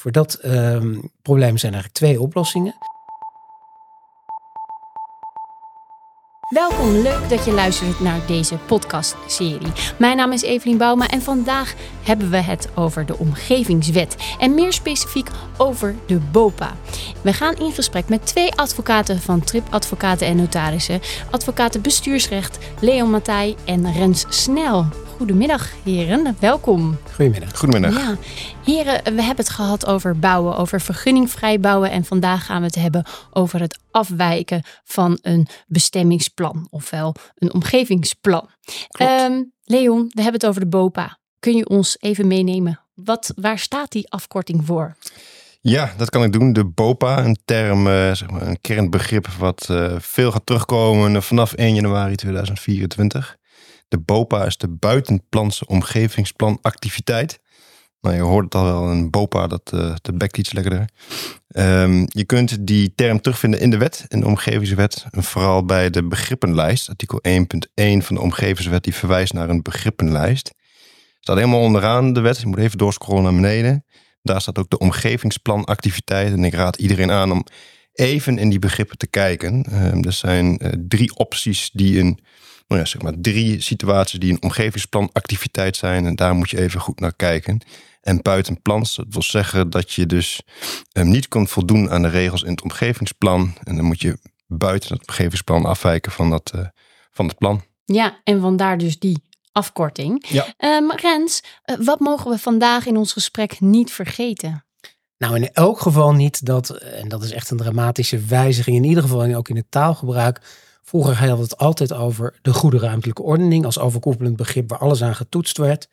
Voor dat ehm, probleem zijn eigenlijk twee oplossingen. Welkom, leuk dat je luistert naar deze podcastserie. Mijn naam is Evelien Bouma en vandaag hebben we het over de omgevingswet en meer specifiek over de BOPA. We gaan in gesprek met twee advocaten van Trip Advocaten en Notarissen, advocaten bestuursrecht Leon Matthij en Rens Snel. Goedemiddag, heren. Welkom. Goedemiddag. Goedemiddag. Ja, heren, we hebben het gehad over bouwen, over vergunningvrij bouwen. En vandaag gaan we het hebben over het afwijken van een bestemmingsplan, ofwel een omgevingsplan. Ehm, Leon, we hebben het over de BOPA. Kun je ons even meenemen? Wat, waar staat die afkorting voor? Ja, dat kan ik doen. De BOPA, een term, eh, zeg maar een kernbegrip wat eh, veel gaat terugkomen vanaf 1 januari 2024. De BOPA is de buitenplanse omgevingsplanactiviteit. Nou, je hoort het al wel, een BOPA, dat, uh, dat bekt iets lekkerder. Um, je kunt die term terugvinden in de wet, in de omgevingswet. En vooral bij de begrippenlijst, artikel 1.1 van de omgevingswet, die verwijst naar een begrippenlijst. Staat helemaal onderaan de wet, je moet even doorscrollen naar beneden. Daar staat ook de omgevingsplanactiviteit. En ik raad iedereen aan om even in die begrippen te kijken. Um, er zijn uh, drie opties die een nou ja, zeg maar drie situaties die een omgevingsplanactiviteit zijn. En daar moet je even goed naar kijken. En buitenplans, dat wil zeggen dat je dus um, niet kunt voldoen aan de regels in het omgevingsplan. En dan moet je buiten het omgevingsplan afwijken van, dat, uh, van het plan. Ja, en vandaar dus die afkorting. Ja. Um, Rens, uh, wat mogen we vandaag in ons gesprek niet vergeten? Nou, in elk geval niet dat, en dat is echt een dramatische wijziging, in ieder geval ook in het taalgebruik Vroeger hadden we het altijd over de goede ruimtelijke ordening als overkoepelend begrip waar alles aan getoetst werd.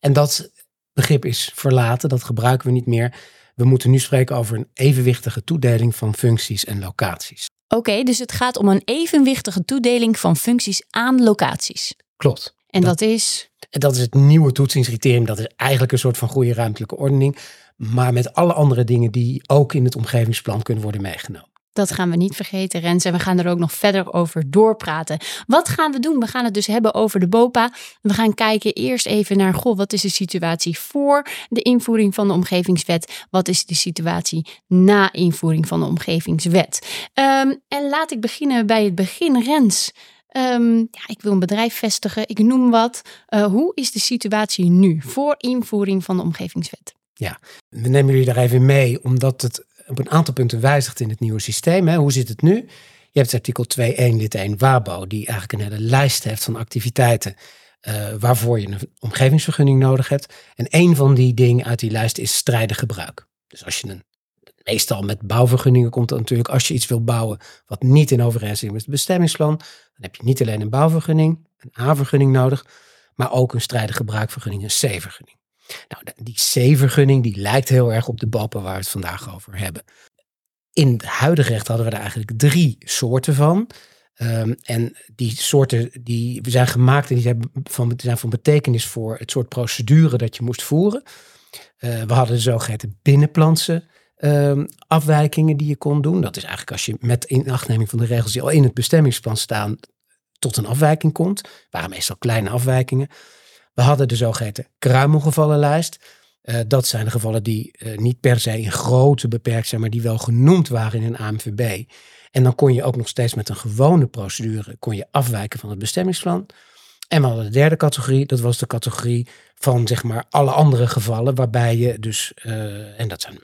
En dat begrip is verlaten, dat gebruiken we niet meer. We moeten nu spreken over een evenwichtige toedeling van functies en locaties. Oké, okay, dus het gaat om een evenwichtige toedeling van functies aan locaties. Klopt. En dat, dat is? En dat is het nieuwe toetsingscriterium. Dat is eigenlijk een soort van goede ruimtelijke ordening. Maar met alle andere dingen die ook in het omgevingsplan kunnen worden meegenomen. Dat gaan we niet vergeten, Rens. En we gaan er ook nog verder over doorpraten. Wat gaan we doen? We gaan het dus hebben over de BOPA. We gaan kijken eerst even naar, goh, wat is de situatie voor de invoering van de omgevingswet? Wat is de situatie na invoering van de omgevingswet? Um, en laat ik beginnen bij het begin, Rens. Um, ja, ik wil een bedrijf vestigen, ik noem wat. Uh, hoe is de situatie nu voor invoering van de omgevingswet? Ja, we nemen jullie daar even mee, omdat het op een aantal punten wijzigt in het nieuwe systeem. Hè. Hoe zit het nu? Je hebt artikel 2.1 lid 1 WABO, die eigenlijk een hele lijst heeft van activiteiten uh, waarvoor je een omgevingsvergunning nodig hebt. En een van die dingen uit die lijst is strijdig gebruik. Dus als je een, meestal met bouwvergunningen komt het natuurlijk, als je iets wil bouwen wat niet in overeenstemming met het bestemmingsplan, dan heb je niet alleen een bouwvergunning, een A-vergunning nodig, maar ook een strijdig gebruikvergunning, een C-vergunning. Nou, die C-vergunning die lijkt heel erg op de BAPA waar we het vandaag over hebben. In het huidige recht hadden we er eigenlijk drie soorten van. Um, en die soorten die zijn gemaakt en die zijn van, betekenis voor het soort procedure dat je moest voeren. Uh, we hadden de zogeheten binnenplanse um, afwijkingen die je kon doen. Dat is eigenlijk als je met inachtneming van de regels die al in het bestemmingsplan staan tot een afwijking komt. waren meestal kleine afwijkingen. We hadden de zogeheten kruimelgevallenlijst. Uh, dat zijn de gevallen die uh, niet per se in grootte beperkt zijn, maar die wel genoemd waren in een AMVB. En dan kon je ook nog steeds met een gewone procedure kon je afwijken van het bestemmingsplan. En we hadden de derde categorie, dat was de categorie van zeg maar alle andere gevallen, waarbij je dus, uh, en dat zijn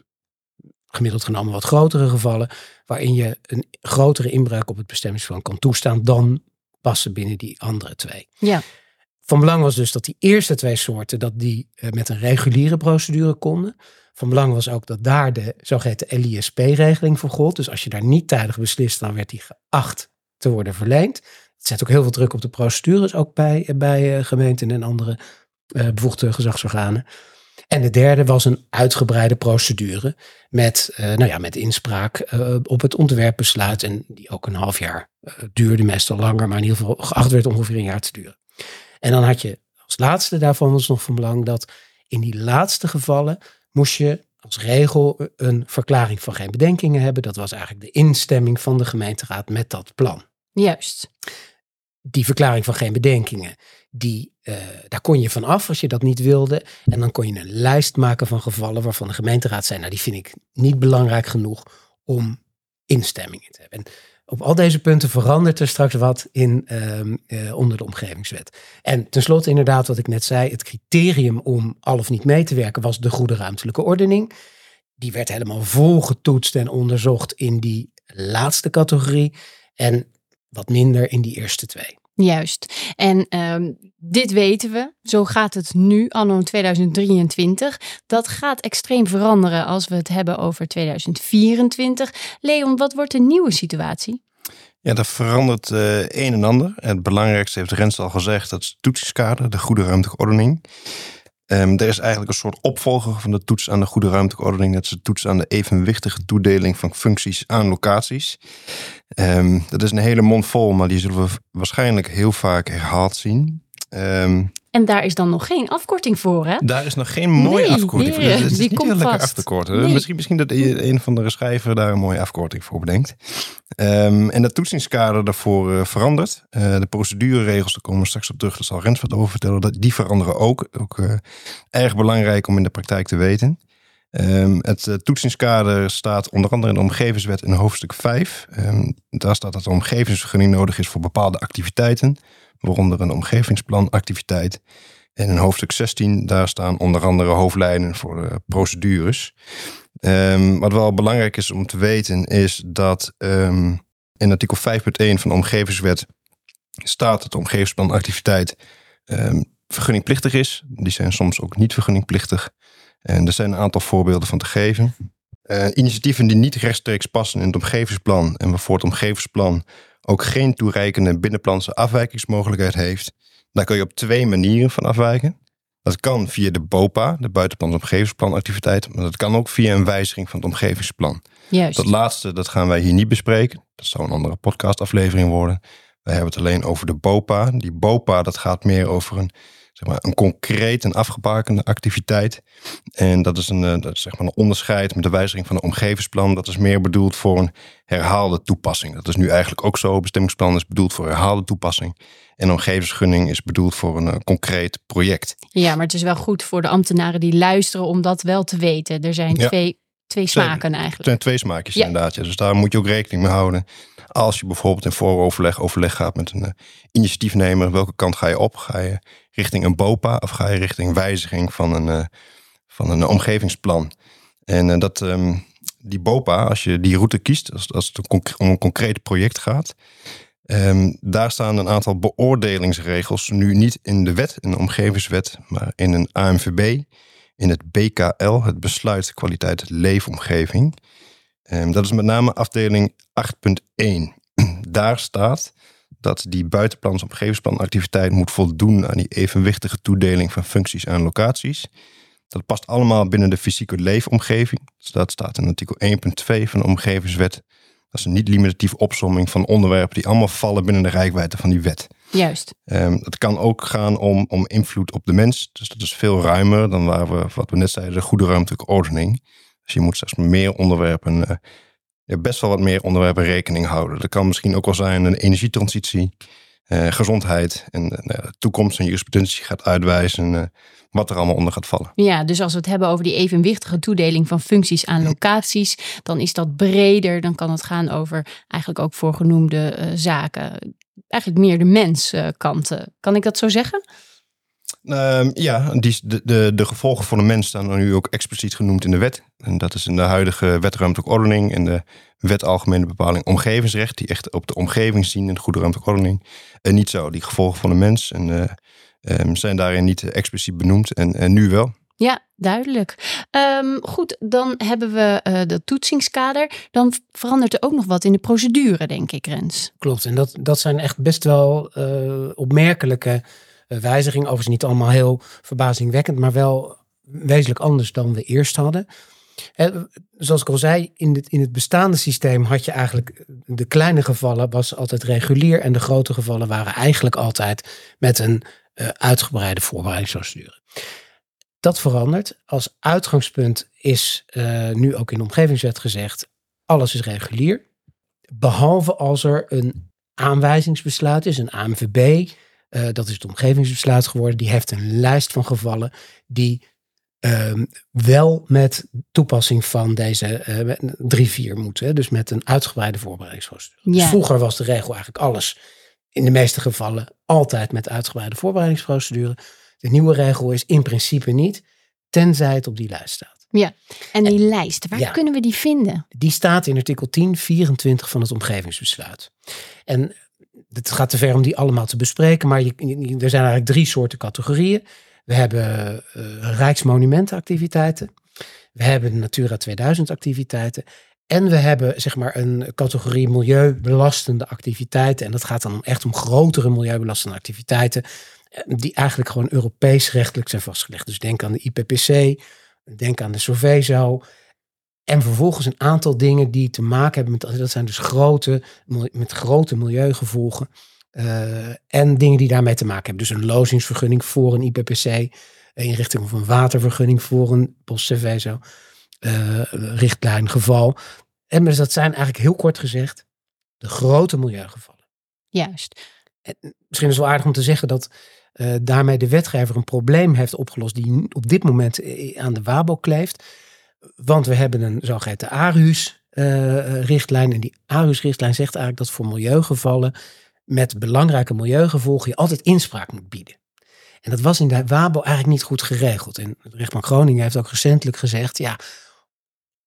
gemiddeld genomen wat grotere gevallen, waarin je een grotere inbreuk op het bestemmingsplan kan toestaan dan passen binnen die andere twee. Ja. Van belang was dus dat die eerste twee soorten dat die uh, met een reguliere procedure konden. Van belang was ook dat daar de zogeheten LISP-regeling voor gold. Dus als je daar niet tijdig beslist, dan werd die geacht te worden verleend. Het zet ook heel veel druk op de procedures, ook bij, bij uh, gemeenten en andere bevoegde gezagsorganen. En de derde was een uitgebreide procedure met, nou ja, met inspraak op het ontwerpbesluit. En die ook een half jaar duurde, meestal langer, maar in ieder geval geacht werd ongeveer een jaar te duren. En dan had je als laatste daarvan was nog van belang dat in die laatste gevallen moest je als regel een verklaring van geen bedenkingen hebben. Dat was eigenlijk de instemming van de gemeenteraad met dat plan. Juist. Die verklaring van geen bedenkingen, die eh, daar kon je van af als je dat niet wilde. En dan kon je een lijst maken van gevallen waarvan de gemeenteraad zei, nou die vind ik niet belangrijk genoeg om instemming in te hebben. En op al deze punten verandert er straks wat in, ehm, eh, onder de omgevingswet. En tenslotte inderdaad wat ik net zei, het criterium om al of niet mee te werken was de goede ruimtelijke ordening. Die werd helemaal volgetoetst en onderzocht in die laatste categorie en wat minder in die eerste twee. Juist. En ehm, dit weten we. Zo gaat het nu, anno 2023. Dat gaat extreem veranderen als we het hebben over 2024. Leon, wat wordt de nieuwe situatie? Ja, dat verandert uh, een en ander. Het belangrijkste heeft Rens al gezegd, dat is het toetsingskader, de goede ruimtelijke ordening. Um, er is eigenlijk een soort opvolger van de toets aan de goede ruimtelijke ordening. Dat is de toets aan de evenwichtige toedeling van functies aan locaties. Um, dat is een hele mond vol, maar die zullen we waarschijnlijk heel vaak herhaald zien. Um, en daar is dan nog geen afkorting voor, hè? Daar is nog geen mooie nee, afkorting voor. Het is die niet komt heel lekker vast. af te korten. Misschien, misschien dat een van de schrijver daar een mooie afkorting voor bedenkt. Um, en dat toetsingskader daarvoor uh, verandert. Uh, de procedureregels, daar komen we straks op terug. Daar zal Rens wat over vertellen. Dat, die veranderen ook. Ook uh, erg belangrijk om in de praktijk te weten. Um, het uh, toetsingskader staat onder andere in de omgevingswet in hoofdstuk 5. Um, daar staat dat een omgevingsvergunning nodig is voor bepaalde activiteiten, waaronder een omgevingsplanactiviteit. En in hoofdstuk 16, daar staan onder andere hoofdlijnen voor uh, procedures. Um, wat wel belangrijk is om te weten, is dat in artikel 5.1 van de omgevingswet staat dat de omgevingsplanactiviteit vergunningplichtig is. Die zijn soms ook niet vergunningplichtig. En er zijn een aantal voorbeelden van te geven. Uh, initiatieven die niet rechtstreeks passen in het omgevingsplan en waarvoor het omgevingsplan ook geen toereikende binnenplanse afwijkingsmogelijkheid heeft, daar kun je op twee manieren van afwijken. Dat kan via de BOPA, de buitenplans omgevingsplanactiviteit, maar dat kan ook via een wijziging van het omgevingsplan. Juist. Dat laatste, dat gaan wij hier niet bespreken. Dat zou een andere podcastaflevering worden. Wij hebben het alleen over de BOPA. Die BOPA, dat gaat meer over een zeg maar, een concreet en afgebakende activiteit. En dat is, een, dat is zeg maar een onderscheid met de wijziging van het omgevingsplan. Dat is meer bedoeld voor een herhaalde toepassing. Dat is nu eigenlijk ook zo. Bestemmingsplan is bedoeld voor herhaalde toepassing. En omgevingsgunning is bedoeld voor een uh, concreet project. Ja, maar het is wel goed voor de ambtenaren die luisteren om dat wel te weten. Er zijn Ja. twee, twee smaken eigenlijk. Het zijn twee smaakjes Ja. inderdaad. Ja. Dus daar moet je ook rekening mee houden. Als je bijvoorbeeld in vooroverleg overleg gaat met een uh, initiatiefnemer, welke kant ga je op? Ga je richting een BOPA of ga je richting wijziging van een, uh, van een omgevingsplan? En uh, dat, um, die BOPA, als je die route kiest, als, als het om een concreet project gaat, um, daar staan een aantal beoordelingsregels, nu niet in de wet, in de omgevingswet, maar in een AMVB, in het BKL, het besluit kwaliteit leefomgeving. Um, dat is met name afdeling 8.1. Daar staat dat die buitenplans omgevingsplanactiviteit moet voldoen aan die evenwichtige toedeling van functies aan locaties. Dat past allemaal binnen de fysieke leefomgeving. Dus dat staat in artikel 1.2 van de omgevingswet. Dat is een niet-limitatieve opsomming van onderwerpen die allemaal vallen binnen de rijkwijde van die wet. Juist. Um, het kan ook gaan om, om invloed op de mens. Dus dat is veel ruimer dan waar we, wat we net zeiden, de goede ruimtelijke ordening. Dus je moet zelfs meer onderwerpen, uh, best wel wat meer onderwerpen rekening houden. Dat kan misschien ook wel zijn een energietransitie, uh, gezondheid en uh, de toekomst en jurisprudentie gaat uitwijzen uh, wat er allemaal onder gaat vallen. Ja, dus als we het hebben over die evenwichtige toedeling van functies aan locaties, dan is dat breder. Dan kan het gaan over eigenlijk ook voorgenoemde uh, zaken. Eigenlijk meer de menskanten. Kan ik dat zo zeggen? Uh, ja, die, de, de, de gevolgen voor de mens staan nu ook expliciet genoemd in de wet. En dat is in de huidige wet ruimtelijke ordening en de wet algemene bepaling omgevingsrecht, die echt op de omgeving zien in de goede ruimtelijke ordening. En niet zo, die gevolgen van de mens en, uh, um, zijn daarin niet expliciet benoemd en, en nu wel. Ja, duidelijk. Um, goed, dan hebben we uh, dat toetsingskader. Dan verandert er ook nog wat in de procedure, denk ik, Rens. Klopt, en dat, dat zijn echt best wel uh, opmerkelijke uh, wijzigingen. Overigens niet allemaal heel verbazingwekkend, maar wel wezenlijk anders dan we eerst hadden. En, zoals ik al zei, in het, in het bestaande systeem had je eigenlijk de kleine gevallen was altijd regulier en de grote gevallen waren eigenlijk altijd met een uitgebreide voorbereidingsprocedure. Dat verandert. Als uitgangspunt is nu ook in de omgevingswet gezegd, alles is regulier. Behalve als er een aanwijzingsbesluit is, een AMVB, eh, dat is het omgevingsbesluit geworden. Die heeft een lijst van gevallen die ehm, wel met toepassing van deze uh, 3-4 moeten. Dus met een uitgebreide voorbereidingsprocedure. Dus Ja. vroeger was de regel eigenlijk alles, in de meeste gevallen, altijd met uitgebreide voorbereidingsprocedure. De nieuwe regel is in principe niet, tenzij het op die lijst staat. En die lijst, waar Ja. kunnen we die vinden? Die staat in artikel 10, 24 van het omgevingsbesluit. En het gaat te ver om die allemaal te bespreken, maar er zijn eigenlijk drie soorten categorieën. We hebben eh rijksmonumentenactiviteiten, we hebben Natura 2000 activiteiten en we hebben zeg maar een categorie milieubelastende activiteiten. En dat gaat dan echt om grotere milieubelastende activiteiten eh, die eigenlijk gewoon Europees rechtelijk zijn vastgelegd. Dus denk aan de IPPC, denk aan de Sorvezo. En vervolgens een aantal dingen die te maken hebben met, dat zijn dus grote, met grote milieugevolgen. eh, en dingen die daarmee te maken hebben. Dus een lozingsvergunning voor een IPPC, inrichting of een watervergunning voor een postservezo, eh richtlijn, geval. En dus dat zijn eigenlijk heel kort gezegd de grote milieugevallen. Juist. Misschien is het wel aardig om te zeggen dat eh, daarmee de wetgever een probleem heeft opgelost die op dit moment aan de WABO kleeft. Want we hebben een zogeheten ARHUS-richtlijn. en die ARHUS-richtlijn zegt eigenlijk dat voor milieugevallen met belangrijke milieugevolgen je altijd inspraak moet bieden. En dat was in de WABO eigenlijk niet goed geregeld. En de rechtbank Groningen heeft ook recentelijk gezegd, ja,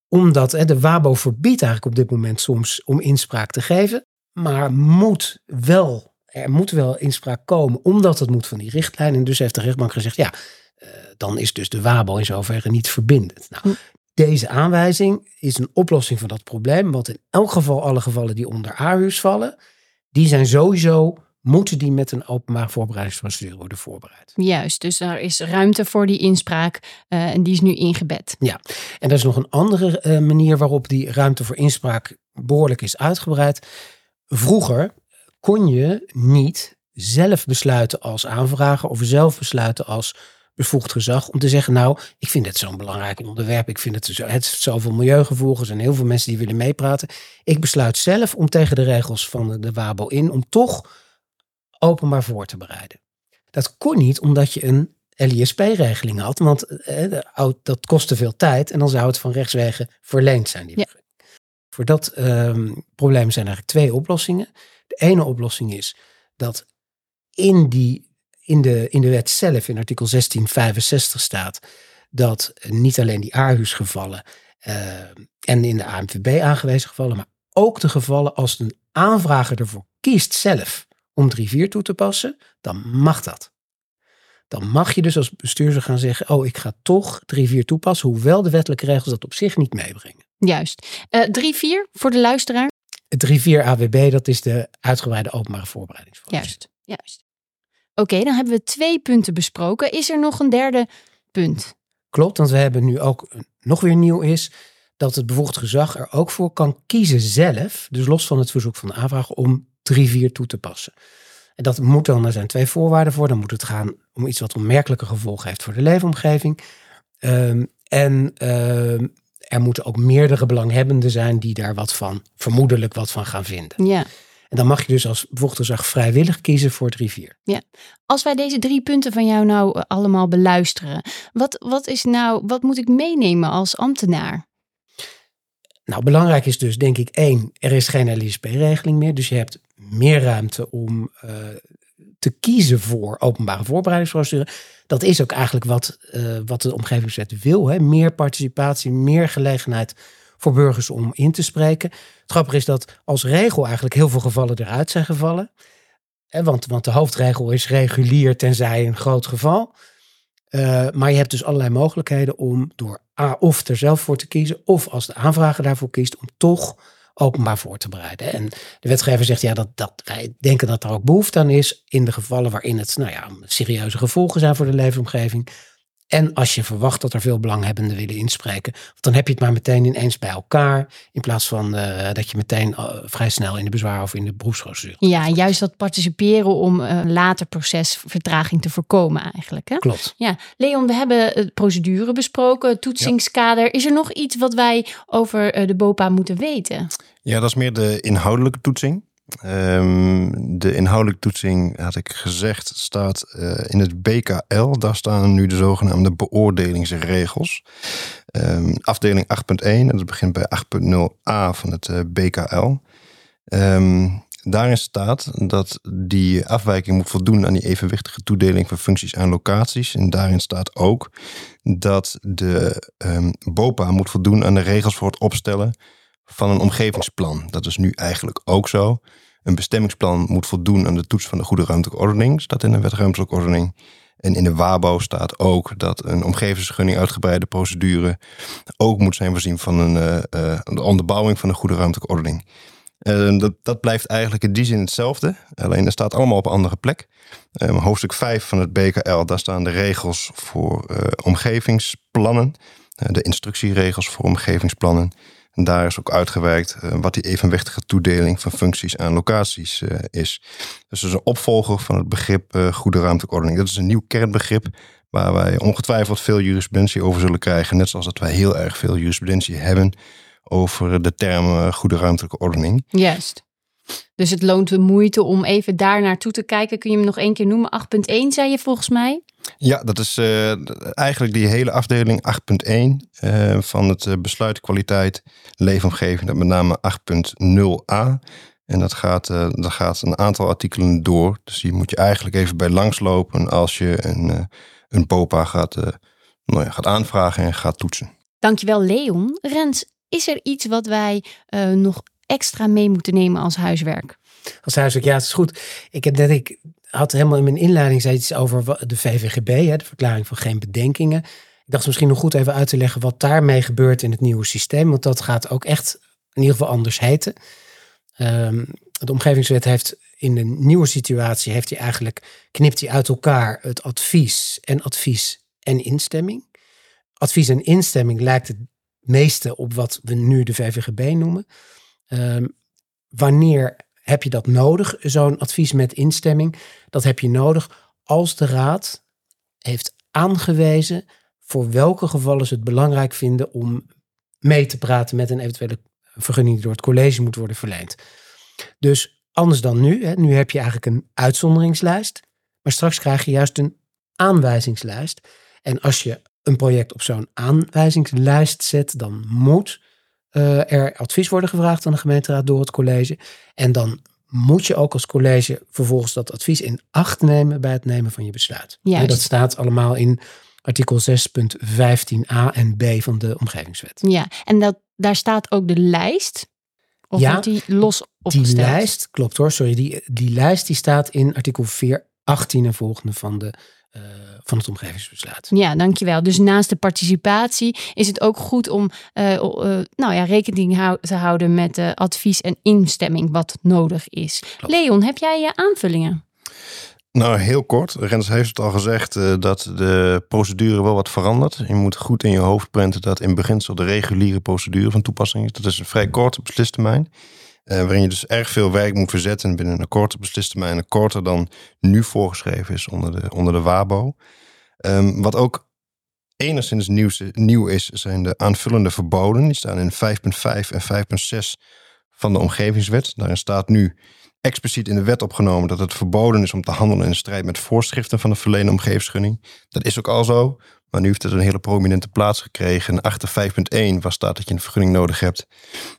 omdat hè, de WABO verbiedt eigenlijk op dit moment soms om inspraak te geven, maar moet wel, er moet wel inspraak komen, omdat het moet van die richtlijn. En dus heeft de rechtbank gezegd, ja, eh, dan is dus de WABO in zoverre niet verbindend. Nou, Hm. Deze aanwijzing is een oplossing van dat probleem, want in elk geval alle gevallen die onder ARHUS vallen, die zijn sowieso, moeten die met een openbaar voorbereidingsprocedure worden voorbereid. Juist, dus er is ruimte voor die inspraak eh, en die is nu ingebed. En er is nog een andere eh, manier waarop die ruimte voor inspraak behoorlijk is uitgebreid. Vroeger kon je niet zelf besluiten als aanvrager of zelf besluiten als bevoegd gezag om te zeggen, nou, ik vind het zo'n belangrijk onderwerp, ik vind het, zo, het zoveel milieugevolgen, er zijn heel veel mensen die willen meepraten. Ik besluit zelf om tegen de regels van de, WABO in, om toch openbaar voor te bereiden. Dat kon niet omdat je een LISP-regeling had, want eh, dat kostte veel tijd en dan zou het van rechtswegen verleend zijn. Die Ja. Voor dat ehm, probleem zijn eigenlijk twee oplossingen. De ene oplossing is dat in, die, in, de, in de wet zelf, in artikel 1665 staat, dat niet alleen die ARHUS-gevallen eh, en in de AMVB aangewezen gevallen, maar ook de gevallen als een aanvrager ervoor kiest zelf om 3-4 toe te passen, dan mag dat. Dan mag je dus als bestuurder gaan zeggen, oh ik ga toch 3-4 toepassen, hoewel de wettelijke regels dat op zich niet meebrengen. Juist. Eh 3-4 voor de luisteraar. Het 3-4 AWB, dat is de uitgebreide openbare voorbereidingsprocedure. Juist. Juist. Oké, dan hebben we twee punten besproken. Is er nog een derde punt? Klopt, want we hebben nu ook een- nog weer nieuw is dat het bevoegd gezag er ook voor kan kiezen zelf, dus los van het verzoek van de aanvrager, om 3-4 toe te passen. En dat moet dan, er zijn twee voorwaarden voor. Dan moet het gaan om iets wat onmerkelijke gevolgen heeft voor de leefomgeving. Ehm, en ehm, er moeten ook meerdere belanghebbenden zijn die daar wat van, vermoedelijk wat van gaan vinden. Ja. En dan mag je dus als gezag vrijwillig kiezen voor 3-4. Als wij deze drie punten van jou nou eh, allemaal beluisteren, wat, wat, is nou, wat moet ik meenemen als ambtenaar? Nou, belangrijk is dus denk ik één, er is geen LISP-regeling meer. Dus je hebt meer ruimte om eh, te kiezen voor openbare voorbereidingsprocedure. Dat is ook eigenlijk wat, eh, wat de omgevingswet wil. Hè? Meer participatie, meer gelegenheid voor burgers om in te spreken. Het grappige is dat als regel eigenlijk heel veel gevallen eruit zijn gevallen. Hè, want, want de hoofdregel is regulier tenzij een groot geval. Eh, maar je hebt dus allerlei mogelijkheden om door A of er zelf voor te kiezen, of als de aanvrager daarvoor kiest, om toch openbaar voor te bereiden. En de wetgever zegt ja, dat, dat wij denken dat er ook behoefte aan is in de gevallen waarin het nou ja, serieuze gevolgen zijn voor de leefomgeving. En als je verwacht dat er veel belanghebbenden willen inspreken, dan heb je het maar meteen ineens bij elkaar, in plaats van eh, dat je meteen eh, vrij snel in de bezwaar of in de beroepsprocedure. Ja, juist dat participeren om eh, later procesvertraging te voorkomen eigenlijk. Hè? Klopt. Ja, Leon, we hebben het procedure besproken, het toetsingskader. Is er nog iets wat wij over de BOPA moeten weten? Ja, dat is meer de inhoudelijke toetsing. Ehm, de inhoudelijke toetsing, had ik gezegd, staat eh, in het BKL. Daar staan nu de zogenaamde beoordelingsregels. Ehm, afdeling 8.1, dat begint bij 8.0a van het uh, BKL. Ehm, daarin staat dat die afwijking moet voldoen aan die evenwichtige toedeling van functies aan locaties. En daarin staat ook dat de BOPA moet voldoen aan de regels voor het opstellen van een omgevingsplan. Dat is nu eigenlijk ook zo. Een bestemmingsplan moet voldoen aan de toets van de goede ruimtelijke ordening, staat in de wet ruimtelijke ordening. En in de WABO staat ook dat een omgevingsvergunning uitgebreide procedure ook moet zijn voorzien van een, uh, een onderbouwing van een goede ruimtelijke ordening. Uh, dat, dat, blijft eigenlijk in die zin hetzelfde, alleen dat staat allemaal op een andere plek. Uh, hoofdstuk 5 van het BKL, daar staan de regels voor omgevingsplannen, de instructieregels voor omgevingsplannen. En daar is ook uitgewerkt uh, wat die evenwichtige toedeling van functies aan locaties uh, is. Dus dat is een opvolger van het begrip uh, goede ruimtelijke ordening. Dat is een nieuw kernbegrip waar wij ongetwijfeld veel jurisprudentie over zullen krijgen. Net zoals dat wij heel erg veel jurisprudentie hebben over de term goede ruimtelijke ordening. Juist. Dus het loont de moeite om even daar naartoe te kijken. Kun je hem nog één keer noemen? 8.1 zei je volgens mij? Ja, dat is uh, eigenlijk die hele afdeling 8.1 uh, van het uh, besluit kwaliteit leefomgeving. Dat met name 8.0a. En dat gaat, dat gaat een aantal artikelen door. Dus die moet je eigenlijk even bij langslopen als je een, een POPA gaat, nou ja, gaat aanvragen en gaat toetsen. Dankjewel Leon. Rens, is er iets wat wij nog extra mee moeten nemen als huiswerk? Als huiswerk, ja, het is goed. Ik heb net, ik had helemaal in mijn inleiding zei iets over de VVGB, hè, de verklaring van geen bedenkingen. Ik dacht misschien nog goed even uit te leggen wat daarmee gebeurt in het nieuwe systeem, want dat gaat ook echt in ieder geval anders heten. Um, de omgevingswet heeft in de nieuwe situatie, heeft hij eigenlijk, knipt hij uit elkaar het advies en advies en instemming. Advies en instemming lijkt het meeste op wat we nu de VVGB noemen. Um, wanneer heb je dat nodig, zo'n advies met instemming? Dat heb je nodig als de raad heeft aangewezen voor welke gevallen ze het belangrijk vinden om mee te praten met een eventuele vergunning die door het college moet worden verleend. Dus anders dan nu. Hè. Nu heb je eigenlijk een uitzonderingslijst, maar straks krijg je juist een aanwijzingslijst. En als je een project op zo'n aanwijzingslijst zet, dan moet uh, er advies worden gevraagd aan de gemeenteraad door het college. En dan moet je ook als college vervolgens dat advies in acht nemen bij het nemen van je besluit. En dat staat allemaal in artikel 6.15a en b van de omgevingswet. Ja, en dat, daar staat ook de lijst. Of ja, die los opgesteld? Die lijst, klopt hoor, sorry. Die, die lijst die staat in artikel 4, 18 en volgende van de uh, van het omgevingsbesluit. Ja, dankjewel. Dus naast de participatie is het ook goed om uh, uh, nou ja, rekening hou te houden met uh, advies en instemming wat nodig is. Klopt. Leon, heb jij aanvullingen? Nou, heel kort. Rens heeft het al gezegd uh, dat de procedure wel wat verandert. Je moet goed in je hoofd prenten dat in beginsel de reguliere procedure van toepassing is. Dat is een vrij korte beslistermijn. Uh, waarin je dus erg veel werk moet verzetten binnen een korte beslistermijn. Korter dan nu voorgeschreven is onder de, onder de WABO. Um, wat ook enigszins nieuw is, zijn de aanvullende verboden. Die staan in 5.5 en 5.6 van de omgevingswet. Daarin staat nu expliciet in de wet opgenomen dat het verboden is om te handelen in strijd met voorschriften van de verlenen omgevingsgunning. Dat is ook al zo, maar nu heeft het een hele prominente plaats gekregen. Achter 5.1 waar staat dat je een vergunning nodig hebt.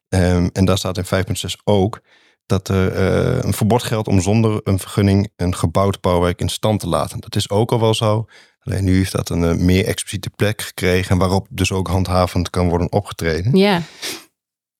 Um, en daar staat in 5.6 ook dat er uh, een verbod geldt om zonder een vergunning een gebouwd bouwwerk in stand te laten. Dat is ook al wel zo. Alleen nu heeft dat een uh, meer expliciete plek gekregen waarop dus ook handhavend kan worden opgetreden. Ja.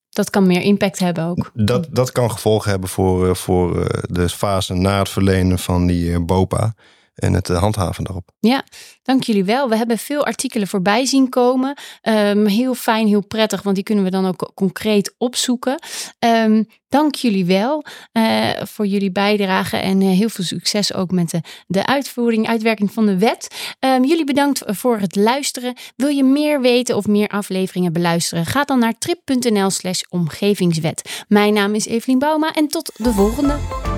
Dat kan meer impact hebben ook. Dat, dat kan gevolgen hebben voor, uh, voor de fase na het verlenen van die BOPA en het eh, handhaven daarop. Ja, dank jullie wel. We hebben veel artikelen voorbij zien komen. Um, heel fijn, heel prettig, want die kunnen we dan ook concreet opzoeken. Um, dank jullie wel uh, voor jullie bijdrage en uh, heel veel succes ook met de, de uitvoering, uitwerking van de wet. Um, jullie bedankt voor het luisteren. Wil je meer weten of meer afleveringen beluisteren? Ga dan naar trip.nl slash omgevingswet. Mijn naam is Evelien Bouma en tot de volgende.